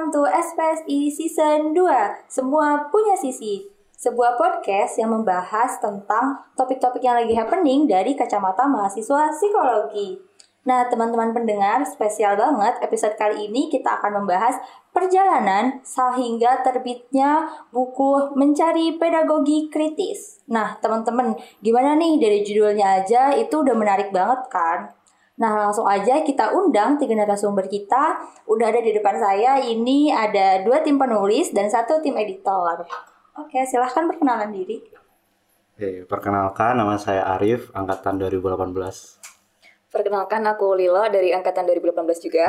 welcome to SPSI Season 2 Semua Punya Sisi. Sebuah podcast yang membahas tentang topik-topik yang lagi happening dari kacamata mahasiswa psikologi. Nah teman-teman pendengar, spesial banget episode kali ini kita akan membahas perjalanan sehingga terbitnya buku Mencari Pedagogi Kritis. Nah teman-teman, gimana nih dari judulnya aja? Itu udah menarik banget kan? Nah, langsung aja kita undang tiga narasumber kita. Udah ada di depan saya. Ini ada dua tim penulis dan satu tim editor. Oke, silahkan perkenalan diri. Oke, perkenalkan nama saya Arif, angkatan 2018. Perkenalkan aku Lilo dari angkatan 2018 juga.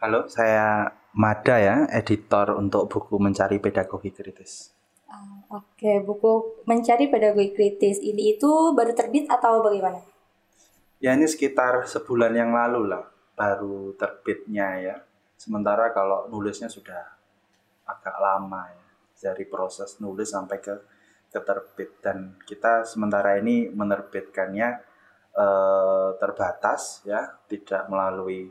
Halo, saya Mada ya, editor untuk buku Mencari Pedagogi Kritis. Oke, buku Mencari Pedagogi Kritis ini itu baru terbit atau bagaimana? Ya ini sekitar sebulan yang lalu lah baru terbitnya ya. Sementara kalau nulisnya sudah agak lama ya dari proses nulis sampai ke ke terbit dan kita sementara ini menerbitkannya eh, terbatas ya tidak melalui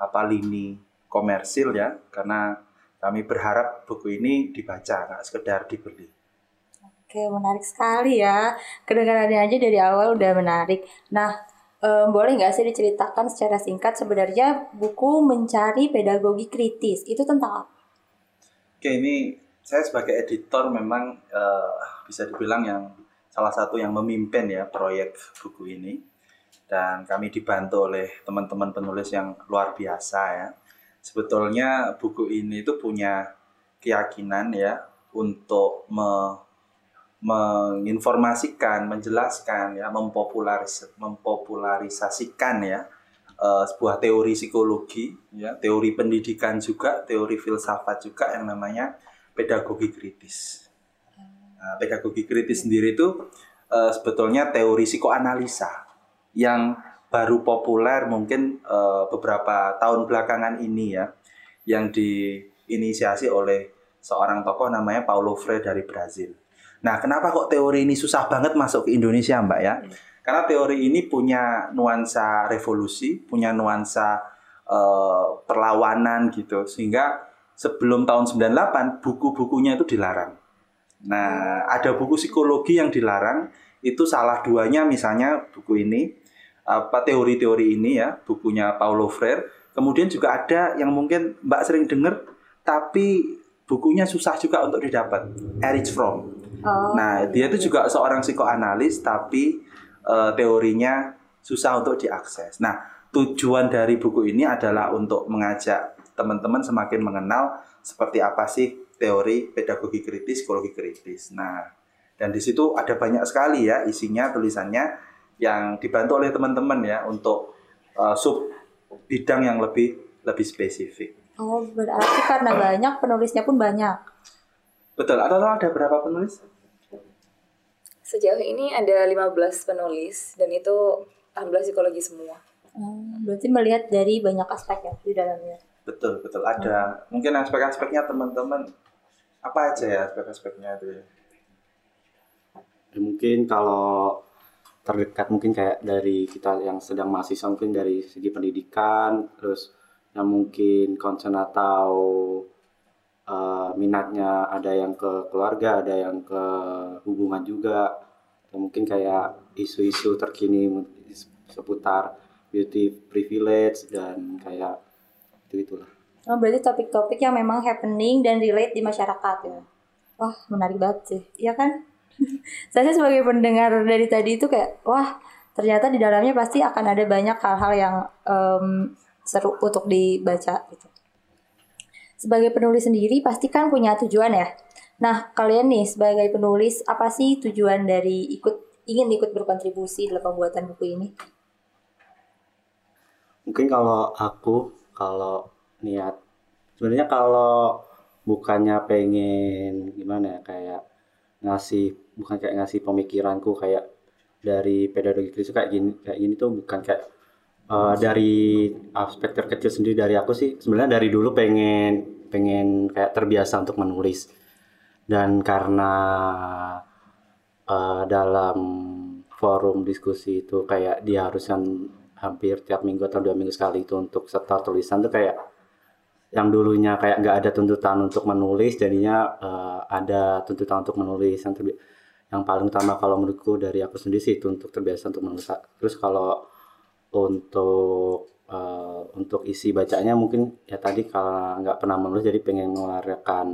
apa lini komersil ya karena kami berharap buku ini dibaca nggak sekedar dibeli. Oke, menarik sekali ya. Kedengarannya aja dari awal udah menarik. Nah, um, boleh nggak sih diceritakan secara singkat sebenarnya buku mencari pedagogi kritis itu tentang apa? Oke ini saya sebagai editor memang uh, bisa dibilang yang salah satu yang memimpin ya proyek buku ini dan kami dibantu oleh teman-teman penulis yang luar biasa ya. Sebetulnya buku ini itu punya keyakinan ya untuk me menginformasikan, menjelaskan ya, mempopularis mempopularisasikan ya uh, sebuah teori psikologi ya, teori pendidikan juga, teori filsafat juga yang namanya pedagogi kritis. Nah, pedagogi kritis sendiri itu uh, sebetulnya teori psikoanalisa yang baru populer mungkin uh, beberapa tahun belakangan ini ya, yang diinisiasi oleh seorang tokoh namanya Paulo Freire dari Brazil. Nah, kenapa kok teori ini susah banget masuk ke Indonesia, Mbak ya? Hmm. Karena teori ini punya nuansa revolusi, punya nuansa uh, perlawanan gitu, sehingga sebelum tahun 98 buku-bukunya itu dilarang. Nah, ada buku psikologi yang dilarang, itu salah duanya misalnya buku ini, apa teori-teori ini ya, bukunya Paulo Freire. Kemudian juga ada yang mungkin Mbak sering dengar, tapi bukunya susah juga untuk didapat. Erich Fromm. Oh. Nah, dia itu juga seorang psikoanalis tapi uh, teorinya susah untuk diakses. Nah, tujuan dari buku ini adalah untuk mengajak teman-teman semakin mengenal seperti apa sih teori pedagogi kritis, psikologi kritis. Nah, dan di situ ada banyak sekali ya isinya tulisannya yang dibantu oleh teman-teman ya untuk uh, sub bidang yang lebih lebih spesifik. Oh, berarti karena banyak penulisnya pun banyak. Betul. Atau ada berapa penulis? Sejauh ini ada 15 penulis dan itu alhamdulillah psikologi semua. Hmm, berarti melihat dari banyak aspek ya di dalamnya. Betul, betul. Ada hmm. mungkin aspek-aspeknya teman-teman apa aja ya aspek-aspeknya itu ya? ya? Mungkin kalau terdekat mungkin kayak dari kita yang sedang mahasiswa mungkin dari segi pendidikan terus yang mungkin concern atau minatnya ada yang ke keluarga, ada yang ke hubungan juga, atau mungkin kayak isu-isu terkini seputar beauty privilege dan kayak itu itulah. Oh, berarti topik-topik yang memang happening dan relate di masyarakat ya. Wah, menarik banget sih. Iya kan? Saya sebagai pendengar dari tadi itu kayak, wah, ternyata di dalamnya pasti akan ada banyak hal-hal yang um, seru untuk dibaca gitu sebagai penulis sendiri pasti kan punya tujuan ya. Nah, kalian nih sebagai penulis apa sih tujuan dari ikut ingin ikut berkontribusi dalam pembuatan buku ini? Mungkin kalau aku kalau niat sebenarnya kalau bukannya pengen gimana ya kayak ngasih bukan kayak ngasih pemikiranku kayak dari pedagogi kritis kayak gini kayak gini tuh bukan kayak uh, dari aspek terkecil sendiri dari aku sih sebenarnya dari dulu pengen pengen kayak terbiasa untuk menulis. Dan karena uh, dalam forum diskusi itu kayak diharuskan hampir tiap minggu atau dua minggu sekali itu untuk setar tulisan tuh kayak yang dulunya kayak nggak ada tuntutan untuk menulis jadinya eh, ada tuntutan untuk menulis. Yang yang paling utama kalau menurutku dari aku sendiri sih itu untuk terbiasa untuk menulis. Terus kalau untuk eh, untuk isi bacanya mungkin ya tadi kalau nggak pernah menulis jadi pengen mengeluarkan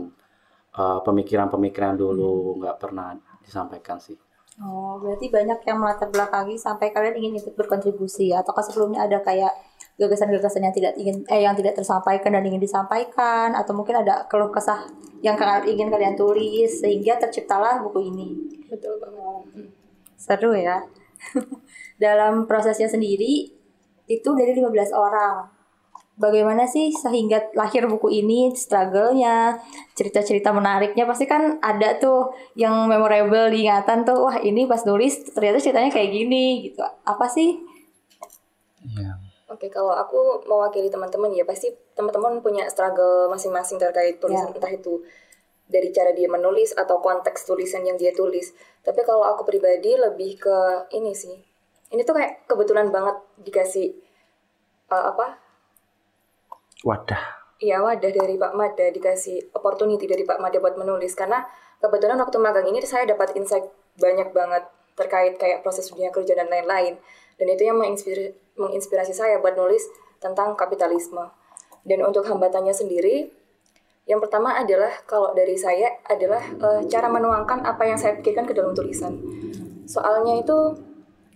eh, pemikiran-pemikiran dulu nggak pernah disampaikan sih Oh, berarti banyak yang melatar belakangi sampai kalian ingin ikut berkontribusi atau sebelumnya ada kayak gagasan-gagasan yang tidak ingin eh yang tidak tersampaikan dan ingin disampaikan atau mungkin ada keluh kesah yang kalian ingin kalian tulis sehingga terciptalah buku ini. Betul banget. Seru ya. Dalam prosesnya sendiri itu dari 15 orang. Bagaimana sih sehingga lahir buku ini, struggle-nya, cerita-cerita menariknya pasti kan ada tuh yang memorable diingatan tuh, wah ini pas nulis ternyata ceritanya kayak gini gitu. Apa sih? Iya. Oke, kalau aku mewakili teman-teman ya pasti teman-teman punya struggle masing-masing terkait tulisan Ya. entah itu dari cara dia menulis atau konteks tulisan yang dia tulis. Tapi kalau aku pribadi lebih ke ini sih. Ini tuh kayak kebetulan banget dikasih uh, apa? Wadah. Iya wadah dari Pak Mada dikasih opportunity dari Pak Mada buat menulis karena kebetulan waktu magang ini saya dapat insight banyak banget terkait kayak proses dunia kerja dan lain-lain dan itu yang menginspirasi, menginspirasi saya buat nulis tentang kapitalisme dan untuk hambatannya sendiri yang pertama adalah kalau dari saya adalah eh, cara menuangkan apa yang saya pikirkan ke dalam tulisan. Soalnya itu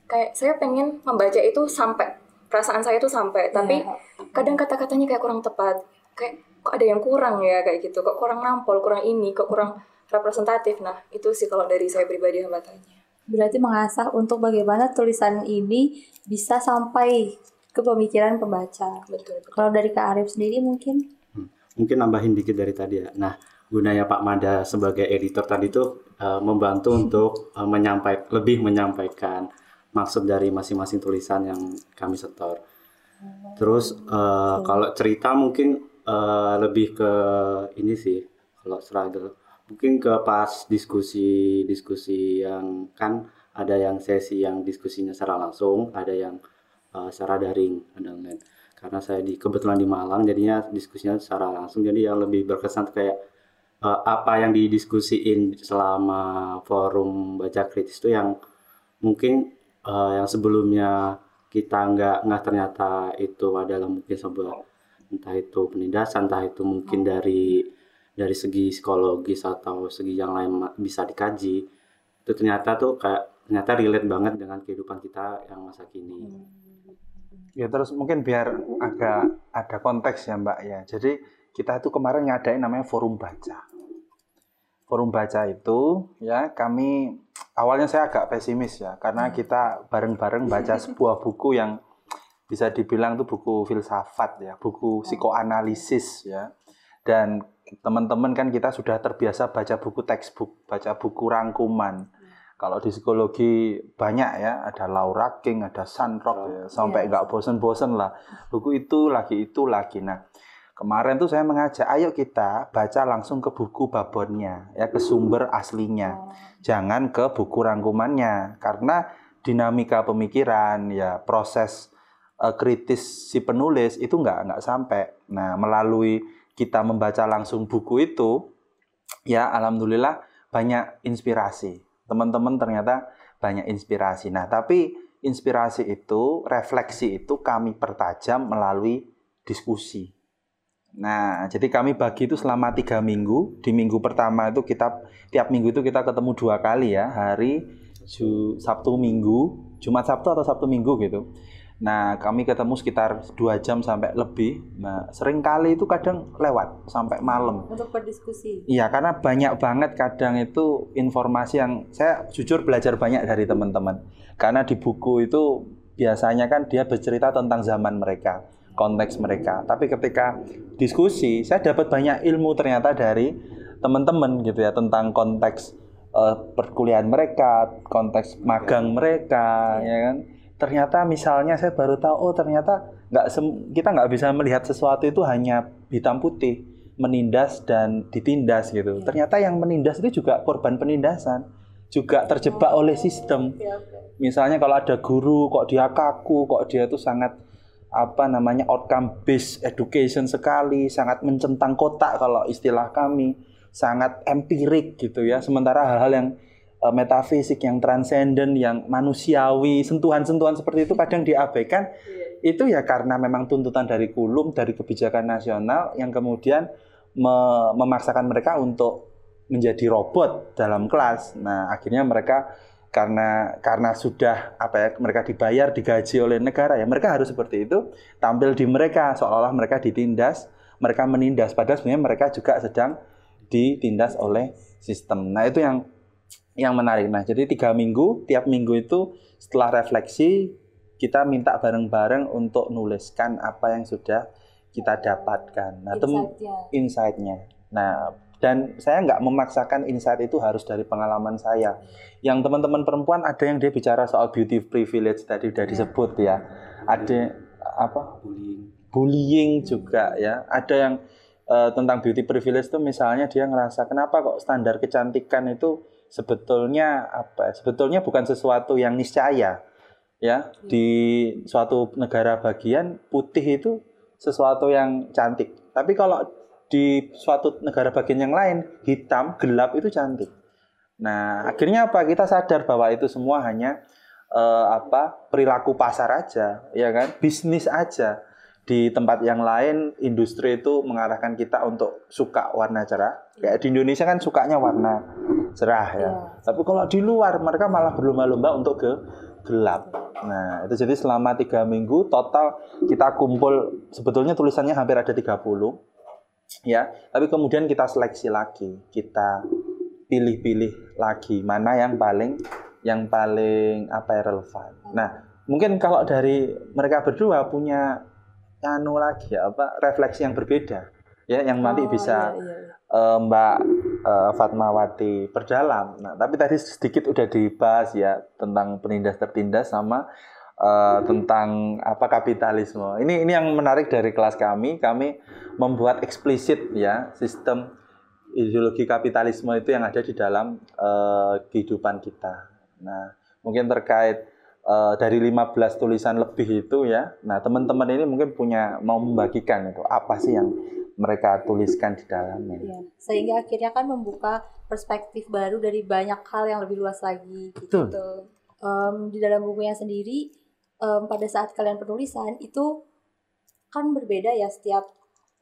kayak saya pengen membaca itu sampai perasaan saya itu sampai. Tapi kadang kata-katanya kayak kurang tepat. Kayak kok ada yang kurang ya kayak gitu. Kok kurang nampol kurang ini kok kurang representatif. Nah itu sih kalau dari saya pribadi hambatannya. Berarti mengasah untuk bagaimana tulisan ini bisa sampai ke pemikiran pembaca. betul betul. Kalau dari Kak Arif sendiri mungkin mungkin nambahin dikit dari tadi ya. Nah, gunanya Pak Mada sebagai editor tadi itu eh, membantu untuk eh, menyampaikan lebih menyampaikan maksud dari masing-masing tulisan yang kami setor. Terus eh, kalau cerita mungkin eh, lebih ke ini sih kalau struggle mungkin ke pas diskusi diskusi yang kan ada yang sesi yang diskusinya secara langsung, ada yang eh, secara daring dan lain karena saya di kebetulan di Malang jadinya diskusinya secara langsung. Jadi yang lebih berkesan kayak eh, apa yang didiskusiin selama forum baca kritis itu yang mungkin eh, yang sebelumnya kita nggak nggak ternyata itu adalah mungkin sebuah entah itu penindasan entah itu mungkin dari dari segi psikologis atau segi yang lain bisa dikaji itu ternyata tuh kayak ternyata relate banget dengan kehidupan kita yang masa kini Ya terus mungkin biar agak ada konteks ya Mbak ya. Jadi kita itu kemarin ngadain namanya forum baca. Forum baca itu ya kami awalnya saya agak pesimis ya karena kita bareng-bareng baca sebuah buku yang bisa dibilang itu buku filsafat ya, buku psikoanalisis ya. Dan teman-teman kan kita sudah terbiasa baca buku textbook, baca buku rangkuman. Kalau di psikologi banyak ya, ada Laura King, ada Sandrock ya, sampai nggak bosen-bosen lah. Buku itu lagi itu lagi. Nah, kemarin tuh saya mengajak, ayo kita baca langsung ke buku babonnya, ya ke sumber aslinya. Jangan ke buku rangkumannya, karena dinamika pemikiran, ya proses eh, kritis si penulis itu nggak nggak sampai. Nah, melalui kita membaca langsung buku itu, ya alhamdulillah banyak inspirasi. Teman-teman ternyata banyak inspirasi. Nah, tapi inspirasi itu, refleksi itu kami pertajam melalui diskusi. Nah, jadi kami bagi itu selama tiga minggu. Di minggu pertama itu kita tiap minggu itu kita ketemu dua kali ya, hari Sabtu Minggu, Jumat Sabtu atau Sabtu Minggu gitu. Nah, kami ketemu sekitar dua jam sampai lebih. Nah, sering kali itu kadang lewat sampai malam. untuk berdiskusi. Iya, karena banyak banget kadang itu informasi yang saya jujur belajar banyak dari teman-teman. Karena di buku itu biasanya kan dia bercerita tentang zaman mereka, konteks mereka. Tapi ketika diskusi, saya dapat banyak ilmu ternyata dari teman-teman gitu ya tentang konteks eh, perkuliahan mereka, konteks magang mereka, ya kan. Ternyata misalnya saya baru tahu, oh ternyata nggak kita nggak bisa melihat sesuatu itu hanya hitam putih menindas dan ditindas gitu. Ternyata yang menindas itu juga korban penindasan, juga terjebak oleh sistem. Misalnya kalau ada guru kok dia kaku, kok dia itu sangat apa namanya outcome based education sekali, sangat mencentang kotak kalau istilah kami, sangat empirik gitu ya. Sementara hal-hal yang uh, metafisik, yang transenden, yang manusiawi, sentuhan-sentuhan seperti itu kadang diabaikan. Itu ya karena memang tuntutan dari kulum, dari kebijakan nasional yang kemudian me- memaksakan mereka untuk menjadi robot dalam kelas. Nah, akhirnya mereka karena karena sudah apa ya mereka dibayar digaji oleh negara ya mereka harus seperti itu tampil di mereka seolah-olah mereka ditindas mereka menindas padahal sebenarnya mereka juga sedang ditindas oleh sistem nah itu yang yang menarik nah jadi tiga minggu tiap minggu itu setelah refleksi kita minta bareng-bareng untuk nuliskan apa yang sudah kita dapatkan nah Insight-nya. insight-nya nah dan saya nggak memaksakan insight itu harus dari pengalaman saya. Yang teman-teman perempuan ada yang dia bicara soal beauty privilege tadi udah disebut ya. Ada apa bullying bullying juga ya. Ada yang eh, tentang beauty privilege itu misalnya dia ngerasa kenapa kok standar kecantikan itu sebetulnya apa? ya, Sebetulnya bukan sesuatu yang niscaya ya di suatu negara bagian putih itu sesuatu yang cantik. Tapi kalau di suatu negara bagian yang lain hitam gelap itu cantik. Nah akhirnya apa kita sadar bahwa itu semua hanya eh, apa perilaku pasar aja, ya kan bisnis aja. Di tempat yang lain industri itu mengarahkan kita untuk suka warna cerah. Kayak di Indonesia kan sukanya warna cerah ya. Iya. Tapi kalau di luar mereka malah berlomba-lomba untuk ke gelap. Nah, itu jadi selama tiga minggu total kita kumpul sebetulnya tulisannya hampir ada 30 ya. Tapi kemudian kita seleksi lagi, kita pilih-pilih lagi mana yang paling yang paling apa ya relevan. Nah, mungkin kalau dari mereka berdua punya anu lagi ya apa refleksi yang berbeda ya yang nanti Oh, bisa iya, iya, eh, Mbak eh, Fatmawati perdalam. Nah, tapi tadi sedikit udah dibahas ya tentang penindas tertindas sama eh, tentang apa kapitalisme. Ini ini yang menarik dari kelas kami. Kami membuat eksplisit ya sistem ideologi kapitalisme itu yang ada di dalam eh, kehidupan kita. Nah, mungkin terkait eh, dari 15 tulisan lebih itu ya. Nah, teman-teman ini mungkin punya mau membagikan itu apa sih yang mereka tuliskan di dalamnya. Iya. Sehingga akhirnya kan membuka perspektif baru dari banyak hal yang lebih luas lagi. gitu. Betul. Em, di dalam bukunya sendiri em, pada saat kalian penulisan itu kan berbeda ya setiap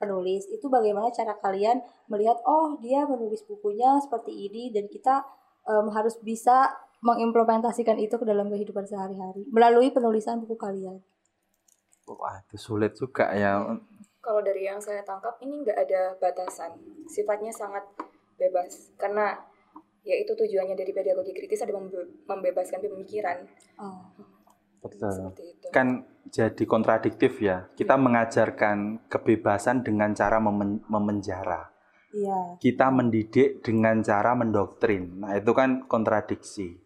penulis itu bagaimana cara kalian melihat oh dia menulis bukunya seperti ini dan kita em, harus bisa mengimplementasikan itu ke dalam kehidupan sehari-hari melalui penulisan buku kalian. Wah, itu sulit juga ya. Kalau dari yang saya tangkap ini nggak ada batasan, sifatnya sangat bebas karena ya itu tujuannya dari pedagogi kritis ada membe- membebaskan pemikiran Oh, Betul. seperti itu. Kan jadi kontradiktif ya. Kita mengajarkan kebebasan dengan cara memen- memenjara. iya. Kita mendidik dengan cara mendoktrin. Nah, itu kan kontradiksi.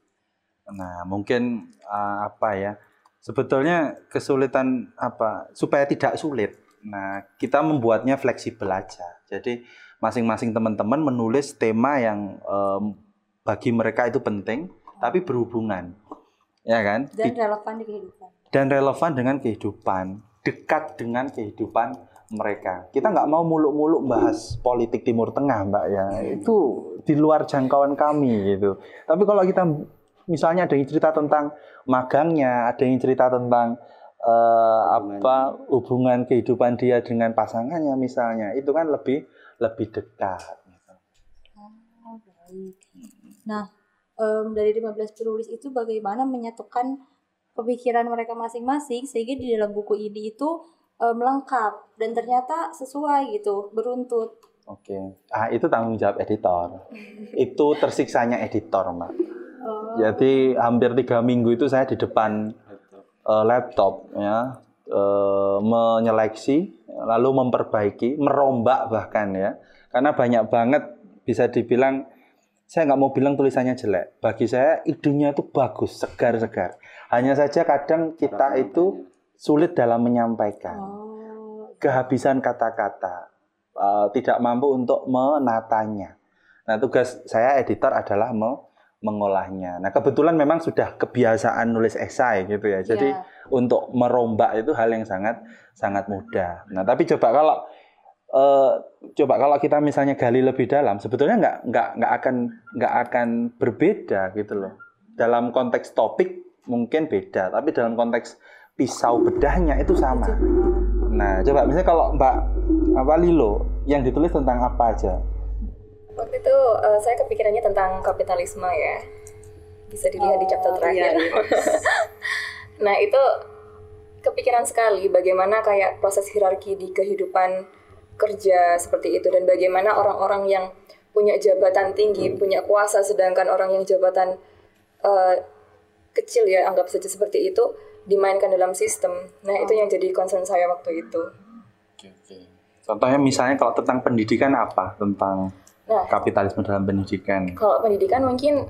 Nah, mungkin uh, apa ya? Sebetulnya kesulitan apa? Supaya tidak sulit. Nah, kita membuatnya fleksibel aja. Jadi masing-masing teman-teman menulis tema yang em, bagi mereka itu penting, tapi berhubungan, ya kan? Dan relevan di kehidupan. dan relevan dengan kehidupan, dekat dengan kehidupan mereka. Kita nggak mau muluk-muluk bahas politik Timur Tengah, Mbak ya. Itu di luar jangkauan kami gitu. Tapi kalau kita misalnya ada yang cerita tentang magangnya, ada yang cerita tentang eh, apa hubungan kehidupan dia dengan pasangannya misalnya, itu kan lebih lebih dekat. gitu. Oh, baik. Nah, em, dari 15 penulis itu bagaimana menyatukan pemikiran mereka masing-masing sehingga di dalam buku ini itu em, lengkap dan ternyata sesuai gitu, beruntut. Oke, ah itu tanggung jawab editor. itu tersiksanya editor, Mbak. Oh, Jadi hampir tiga minggu itu saya di depan laptop. eh, laptop ya eh, menyeleksi lalu memperbaiki merombak bahkan ya. Karena banyak banget bisa dibilang saya nggak mau bilang tulisannya jelek. Bagi saya idenya itu bagus segar-segar. Hanya saja kadang kita itu sulit dalam menyampaikan. Oh, kehabisan kata-kata eh, tidak mampu untuk menatanya. Nah tugas saya editor adalah me- mengolahnya. Nah, kebetulan memang sudah kebiasaan nulis esai gitu ya. Jadi Iya. untuk merombak itu hal yang sangat sangat mudah. Nah, tapi coba kalau eh, coba kalau kita misalnya gali lebih dalam, sebetulnya nggak nggak nggak akan nggak akan berbeda gitu loh. Dalam konteks topik mungkin beda, tapi dalam konteks pisau bedahnya itu sama. Nah, coba misalnya kalau Mbak apa Lilo yang ditulis tentang apa aja? Waktu itu eh, saya kepikirannya tentang kapitalisme ya. Bisa dilihat di chapter Oh, terakhir. iya, nah itu kepikiran sekali bagaimana kayak proses hierarki di kehidupan kerja seperti itu dan bagaimana orang-orang yang punya jabatan tinggi, punya kuasa sedangkan orang yang jabatan eh, kecil ya anggap saja seperti itu dimainkan dalam sistem. Nah, itu yang jadi concern saya waktu itu. Contohnya misalnya kalau tentang pendidikan apa? Tentang Nah, kapitalisme dalam pendidikan. Kalau pendidikan mungkin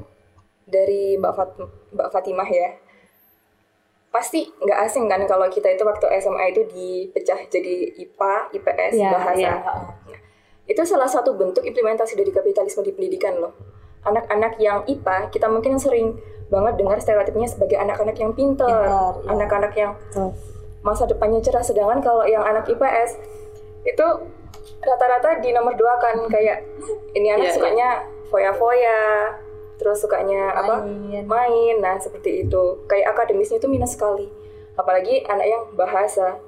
dari Mbak, Fat Mbak Fatimah ya, pasti nggak asing kan kalau kita itu waktu SMA itu dipecah jadi IPA, IPS, Iya, bahasa. iya. Nah, itu salah satu bentuk implementasi dari kapitalisme di pendidikan loh. Anak-anak yang IPA kita mungkin sering banget dengar stereotipnya sebagai anak-anak yang pinter, iya. anak-anak yang Betul. masa depannya cerah sedangkan kalau yang anak IPS itu rata-rata di nomor dua kan kayak ini anak Iya, sukanya foya-foya terus sukanya apa? Main. main nah seperti itu. Kayak akademisnya itu minus sekali. Apalagi anak yang bahasa.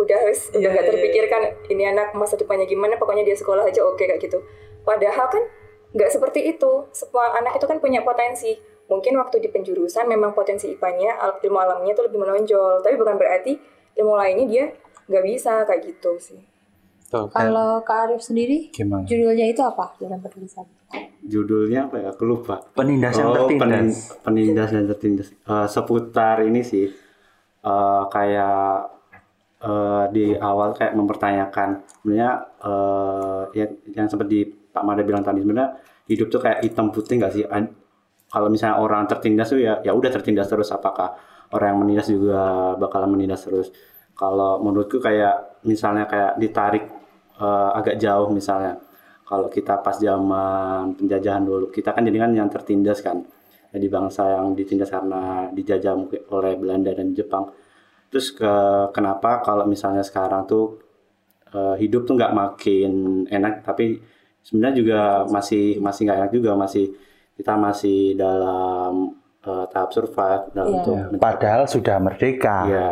Udah harus udah Iya, nggak iya, terpikirkan ini anak masa depannya gimana pokoknya dia sekolah aja oke kayak gitu. Padahal kan nggak seperti itu. Semua anak itu kan punya potensi. Mungkin waktu di penjurusan memang potensi IPA-nya al- ilmu alamnya itu lebih menonjol. Tapi bukan berarti ilmu lainnya dia nggak bisa kayak gitu sih Kan Kalau Kak Arif sendiri, gimana? judulnya itu apa dalam penulisan? Judulnya apa ya? Aku lupa. Penindas yang Oh, tertindas. penin- penindas dan tertindas. Eh, seputar ini sih, eh, kayak eh, di awal kayak mempertanyakan, sebenarnya eh, yang, yang seperti Pak Mada bilang tadi sebenarnya hidup tuh kayak hitam putih nggak sih? Kalau misalnya orang tertindas tuh ya ya udah tertindas terus. Apakah orang yang menindas juga bakalan menindas terus? Kalau menurutku kayak misalnya kayak ditarik eh, agak jauh misalnya. Kalau kita pas zaman penjajahan dulu kita kan jadi kan yang tertindas kan. Jadi bangsa yang ditindas karena dijajah mungkin oleh Belanda dan Jepang. Terus ke kenapa kalau misalnya sekarang tuh eh, hidup tuh nggak makin enak tapi sebenarnya juga masih masih nggak enak juga masih kita masih dalam eh, tahap survive dalam Iya. untuk Ya, Padahal sudah merdeka. Ya,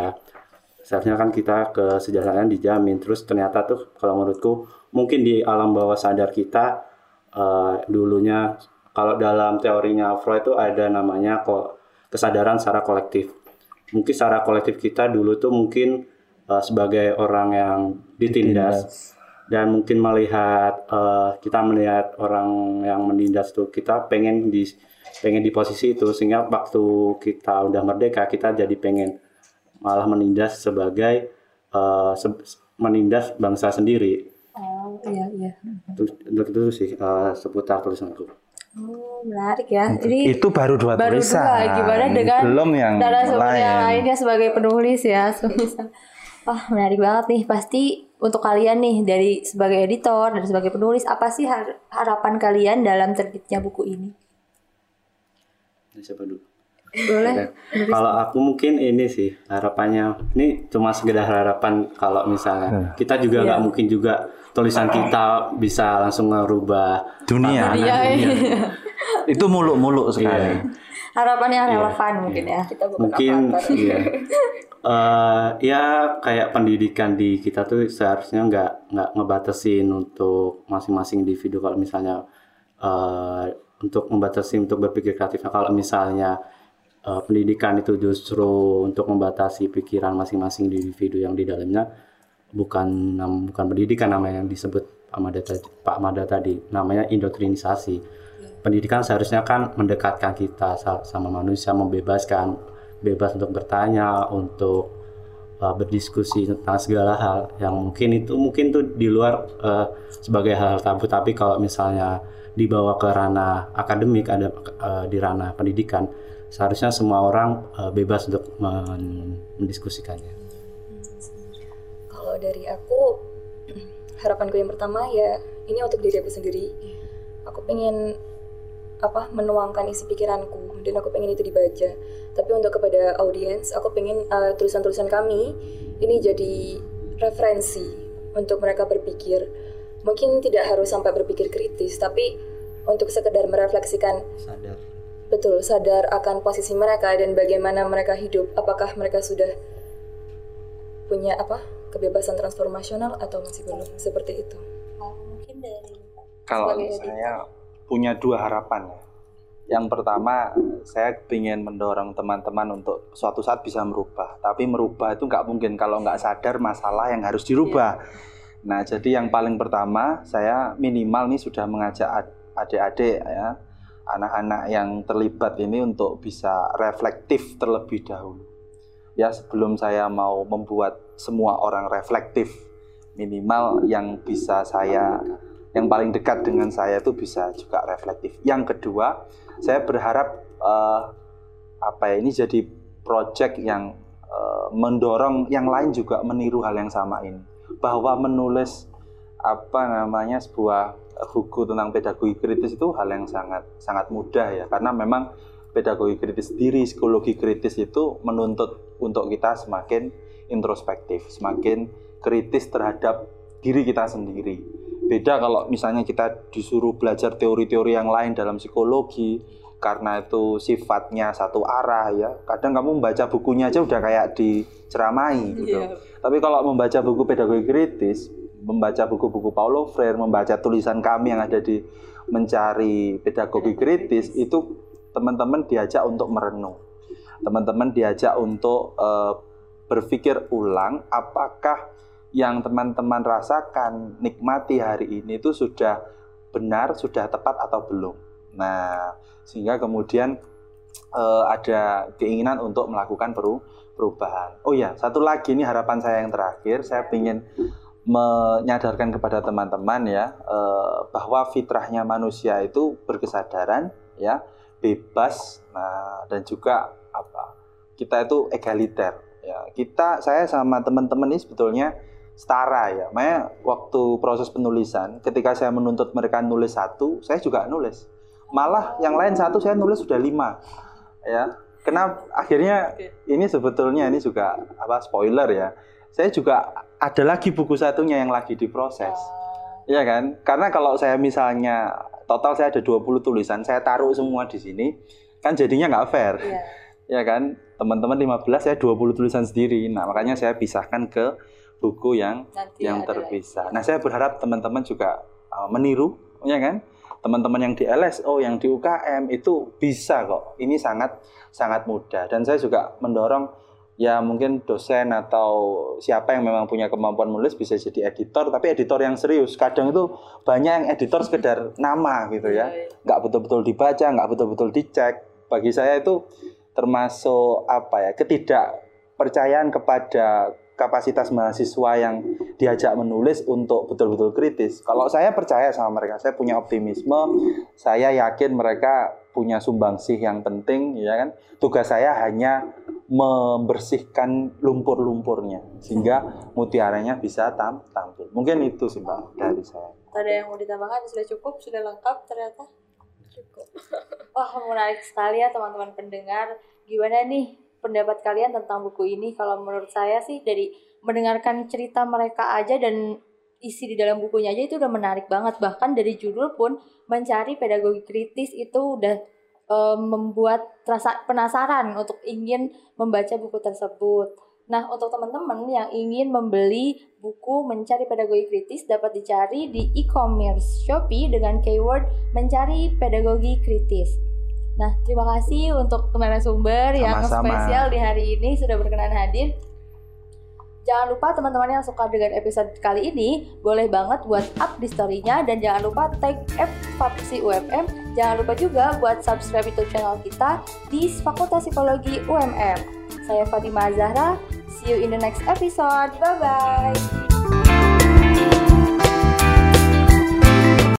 seharusnya kan kita kesejahteraan dijamin. Terus ternyata tuh kalau menurutku mungkin di alam bawah sadar kita eh, dulunya kalau dalam teorinya Freud itu ada namanya kok kesadaran secara kolektif. Mungkin secara kolektif kita dulu tuh mungkin eh, sebagai orang yang ditindas, dan mungkin melihat eh, kita melihat orang yang menindas tuh kita pengen di pengen di posisi itu sehingga waktu kita udah merdeka kita jadi pengen malah menindas sebagai eh, se- menindas bangsa sendiri Oh iya iya. itu, itu sih eh, seputar tulisanku Oh menarik ya. Jadi Itu baru dua baru tulisan. dua. Gimana dengan belum yang narasumber lain. yang lainnya sebagai penulis ya. Wah menarik banget nih. Pasti untuk kalian nih dari sebagai editor dan sebagai penulis apa sih har- harapan kalian dalam terbitnya buku ini? siapa dulu Boleh? kalau aku mungkin ini sih harapannya ini cuma sekedar harapan kalau misalnya kita juga nggak mungkin juga tulisan kita bisa langsung ngerubah dunia. Iya, iya. Itu muluk-muluk sekali. Iya. Harapan yang relevan mungkin ya. kita bukan mungkin iya Eh, ya kayak pendidikan di kita tuh seharusnya nggak nggak ngebatasin untuk masing-masing individu kalau misalnya eh, untuk membatasi untuk berpikir kreatifnya kalau misalnya eh, pendidikan itu justru untuk membatasi pikiran masing-masing individu yang di dalamnya bukan bukan pendidikan namanya yang disebut Pak Mada Pak Mada tadi namanya indoktrinisasi. Pendidikan seharusnya kan mendekatkan kita sa- sama manusia membebaskan bebas untuk bertanya untuk uh, berdiskusi tentang segala hal yang mungkin itu mungkin tuh di luar uh, sebagai hal tabu. Tapi kalau misalnya dibawa ke ranah akademik ada uh, di ranah pendidikan seharusnya semua orang uh, bebas untuk men- mendiskusikannya. Kalau dari aku, harapanku yang pertama ya ini untuk diri aku sendiri. Aku pengen apa menuangkan isi pikiranku dan aku pengen itu dibaca. Tapi untuk kepada audiens aku pengen uh, tulisan-tulisan kami ini jadi referensi untuk mereka berpikir. Mungkin tidak harus sampai berpikir kritis tapi untuk sekedar merefleksikan sadar betul sadar akan posisi mereka dan bagaimana mereka hidup apakah mereka sudah punya apa kebebasan transformasional atau masih belum seperti itu Oh, mungkin dari Kalau sebagai saya punya dua harapan ya. Yang pertama, saya ingin mendorong teman-teman untuk suatu saat bisa merubah. Tapi merubah itu nggak mungkin kalau nggak sadar masalah yang harus dirubah. Nah, jadi yang paling pertama, saya minimal nih sudah mengajak ad- adik-adik ya, anak-anak yang terlibat ini untuk bisa reflektif terlebih dahulu. Ya, sebelum saya mau membuat semua orang reflektif, minimal yang bisa saya yang paling dekat dengan saya itu bisa juga reflektif. Yang kedua, saya berharap eh, apa ya ini jadi project yang eh, mendorong yang lain juga meniru hal yang sama ini. Bahwa menulis apa namanya sebuah buku tentang pedagogi kritis itu hal yang sangat sangat mudah ya. Karena memang pedagogi kritis sendiri psikologi kritis itu menuntut untuk kita semakin introspektif semakin kritis terhadap diri kita sendiri. Beda kalau misalnya kita disuruh belajar teori-teori yang lain dalam psikologi karena itu sifatnya satu arah ya. Kadang kamu membaca bukunya aja udah kayak diceramai gitu. Tapi kalau membaca buku pedagogi kritis membaca buku-buku Paulo Freire membaca tulisan kami yang ada di mencari pedagogi kritis itu teman-teman diajak untuk merenung teman-teman diajak untuk eh, berpikir ulang apakah yang teman-teman rasakan nikmati hari ini itu sudah benar, sudah tepat atau belum. Nah, sehingga kemudian eh, ada keinginan untuk melakukan peru- perubahan. Oh ya, satu lagi ini harapan saya yang terakhir, saya ingin menyadarkan kepada teman-teman ya eh, bahwa fitrahnya manusia itu berkesadaran ya, bebas, nah dan juga apa? Kita itu egaliter ya. Kita saya sama teman-teman ini sebetulnya setara ya. Makanya waktu proses penulisan, ketika saya menuntut mereka nulis satu, saya juga nulis. Malah yang lain satu saya nulis sudah lima, ya. Kenapa? Akhirnya ini sebetulnya ini juga apa spoiler ya. Saya juga ada lagi buku satunya yang lagi diproses, ya kan? Karena kalau saya misalnya total saya ada 20 tulisan, saya taruh semua di sini, kan jadinya nggak fair, Iya. ya kan? Teman-teman 15 saya 20 tulisan sendiri. Nah makanya saya pisahkan ke buku yang Nanti yang terpisah. Nah, saya berharap teman-teman juga uh, meniru, ya kan? Teman-teman yang di LSO, yang di UKM itu bisa kok. Ini sangat sangat mudah. Dan saya juga mendorong ya mungkin dosen atau siapa yang memang punya kemampuan menulis bisa jadi editor, tapi editor yang serius. Kadang itu banyak yang editor sekedar nama gitu ya, Iya, iya. nggak betul-betul dibaca, nggak betul-betul dicek. Bagi saya itu termasuk apa ya ketidakpercayaan kepada kapasitas mahasiswa yang diajak menulis untuk betul-betul kritis. Kalau saya percaya sama mereka, saya punya optimisme, saya yakin mereka punya sumbangsih yang penting, ya kan. Tugas saya hanya membersihkan lumpur-lumpurnya sehingga mutiaranya bisa tam tampil. Mungkin itu sih Mbak dari saya. Ada yang mau ditambahkan? Sudah cukup? Sudah lengkap ternyata? Cukup. Wah, menarik sekali ya teman-teman pendengar. Gimana nih pendapat kalian tentang buku ini? Kalau menurut saya sih dari mendengarkan cerita mereka aja dan isi di dalam bukunya aja itu udah menarik banget. Bahkan dari judul pun mencari pedagogi kritis itu udah eh, membuat rasa penasaran untuk ingin membaca buku tersebut. Nah, untuk teman-teman yang ingin membeli buku Mencari Pedagogi Kritis dapat dicari di e-commerce Shopee dengan keyword Mencari Pedagogi Kritis. Nah, terima kasih untuk teman sumber yang spesial di hari ini sudah berkenan hadir. Jangan lupa teman-teman yang suka dengan episode kali ini boleh banget buat up di story-nya dan jangan lupa tag F Fapsi UMM. Jangan lupa juga buat subscribe YouTube channel kita di Fakultas Psikologi UMM. Saya Fatima Zahra. See you in the next episode. Bye bye.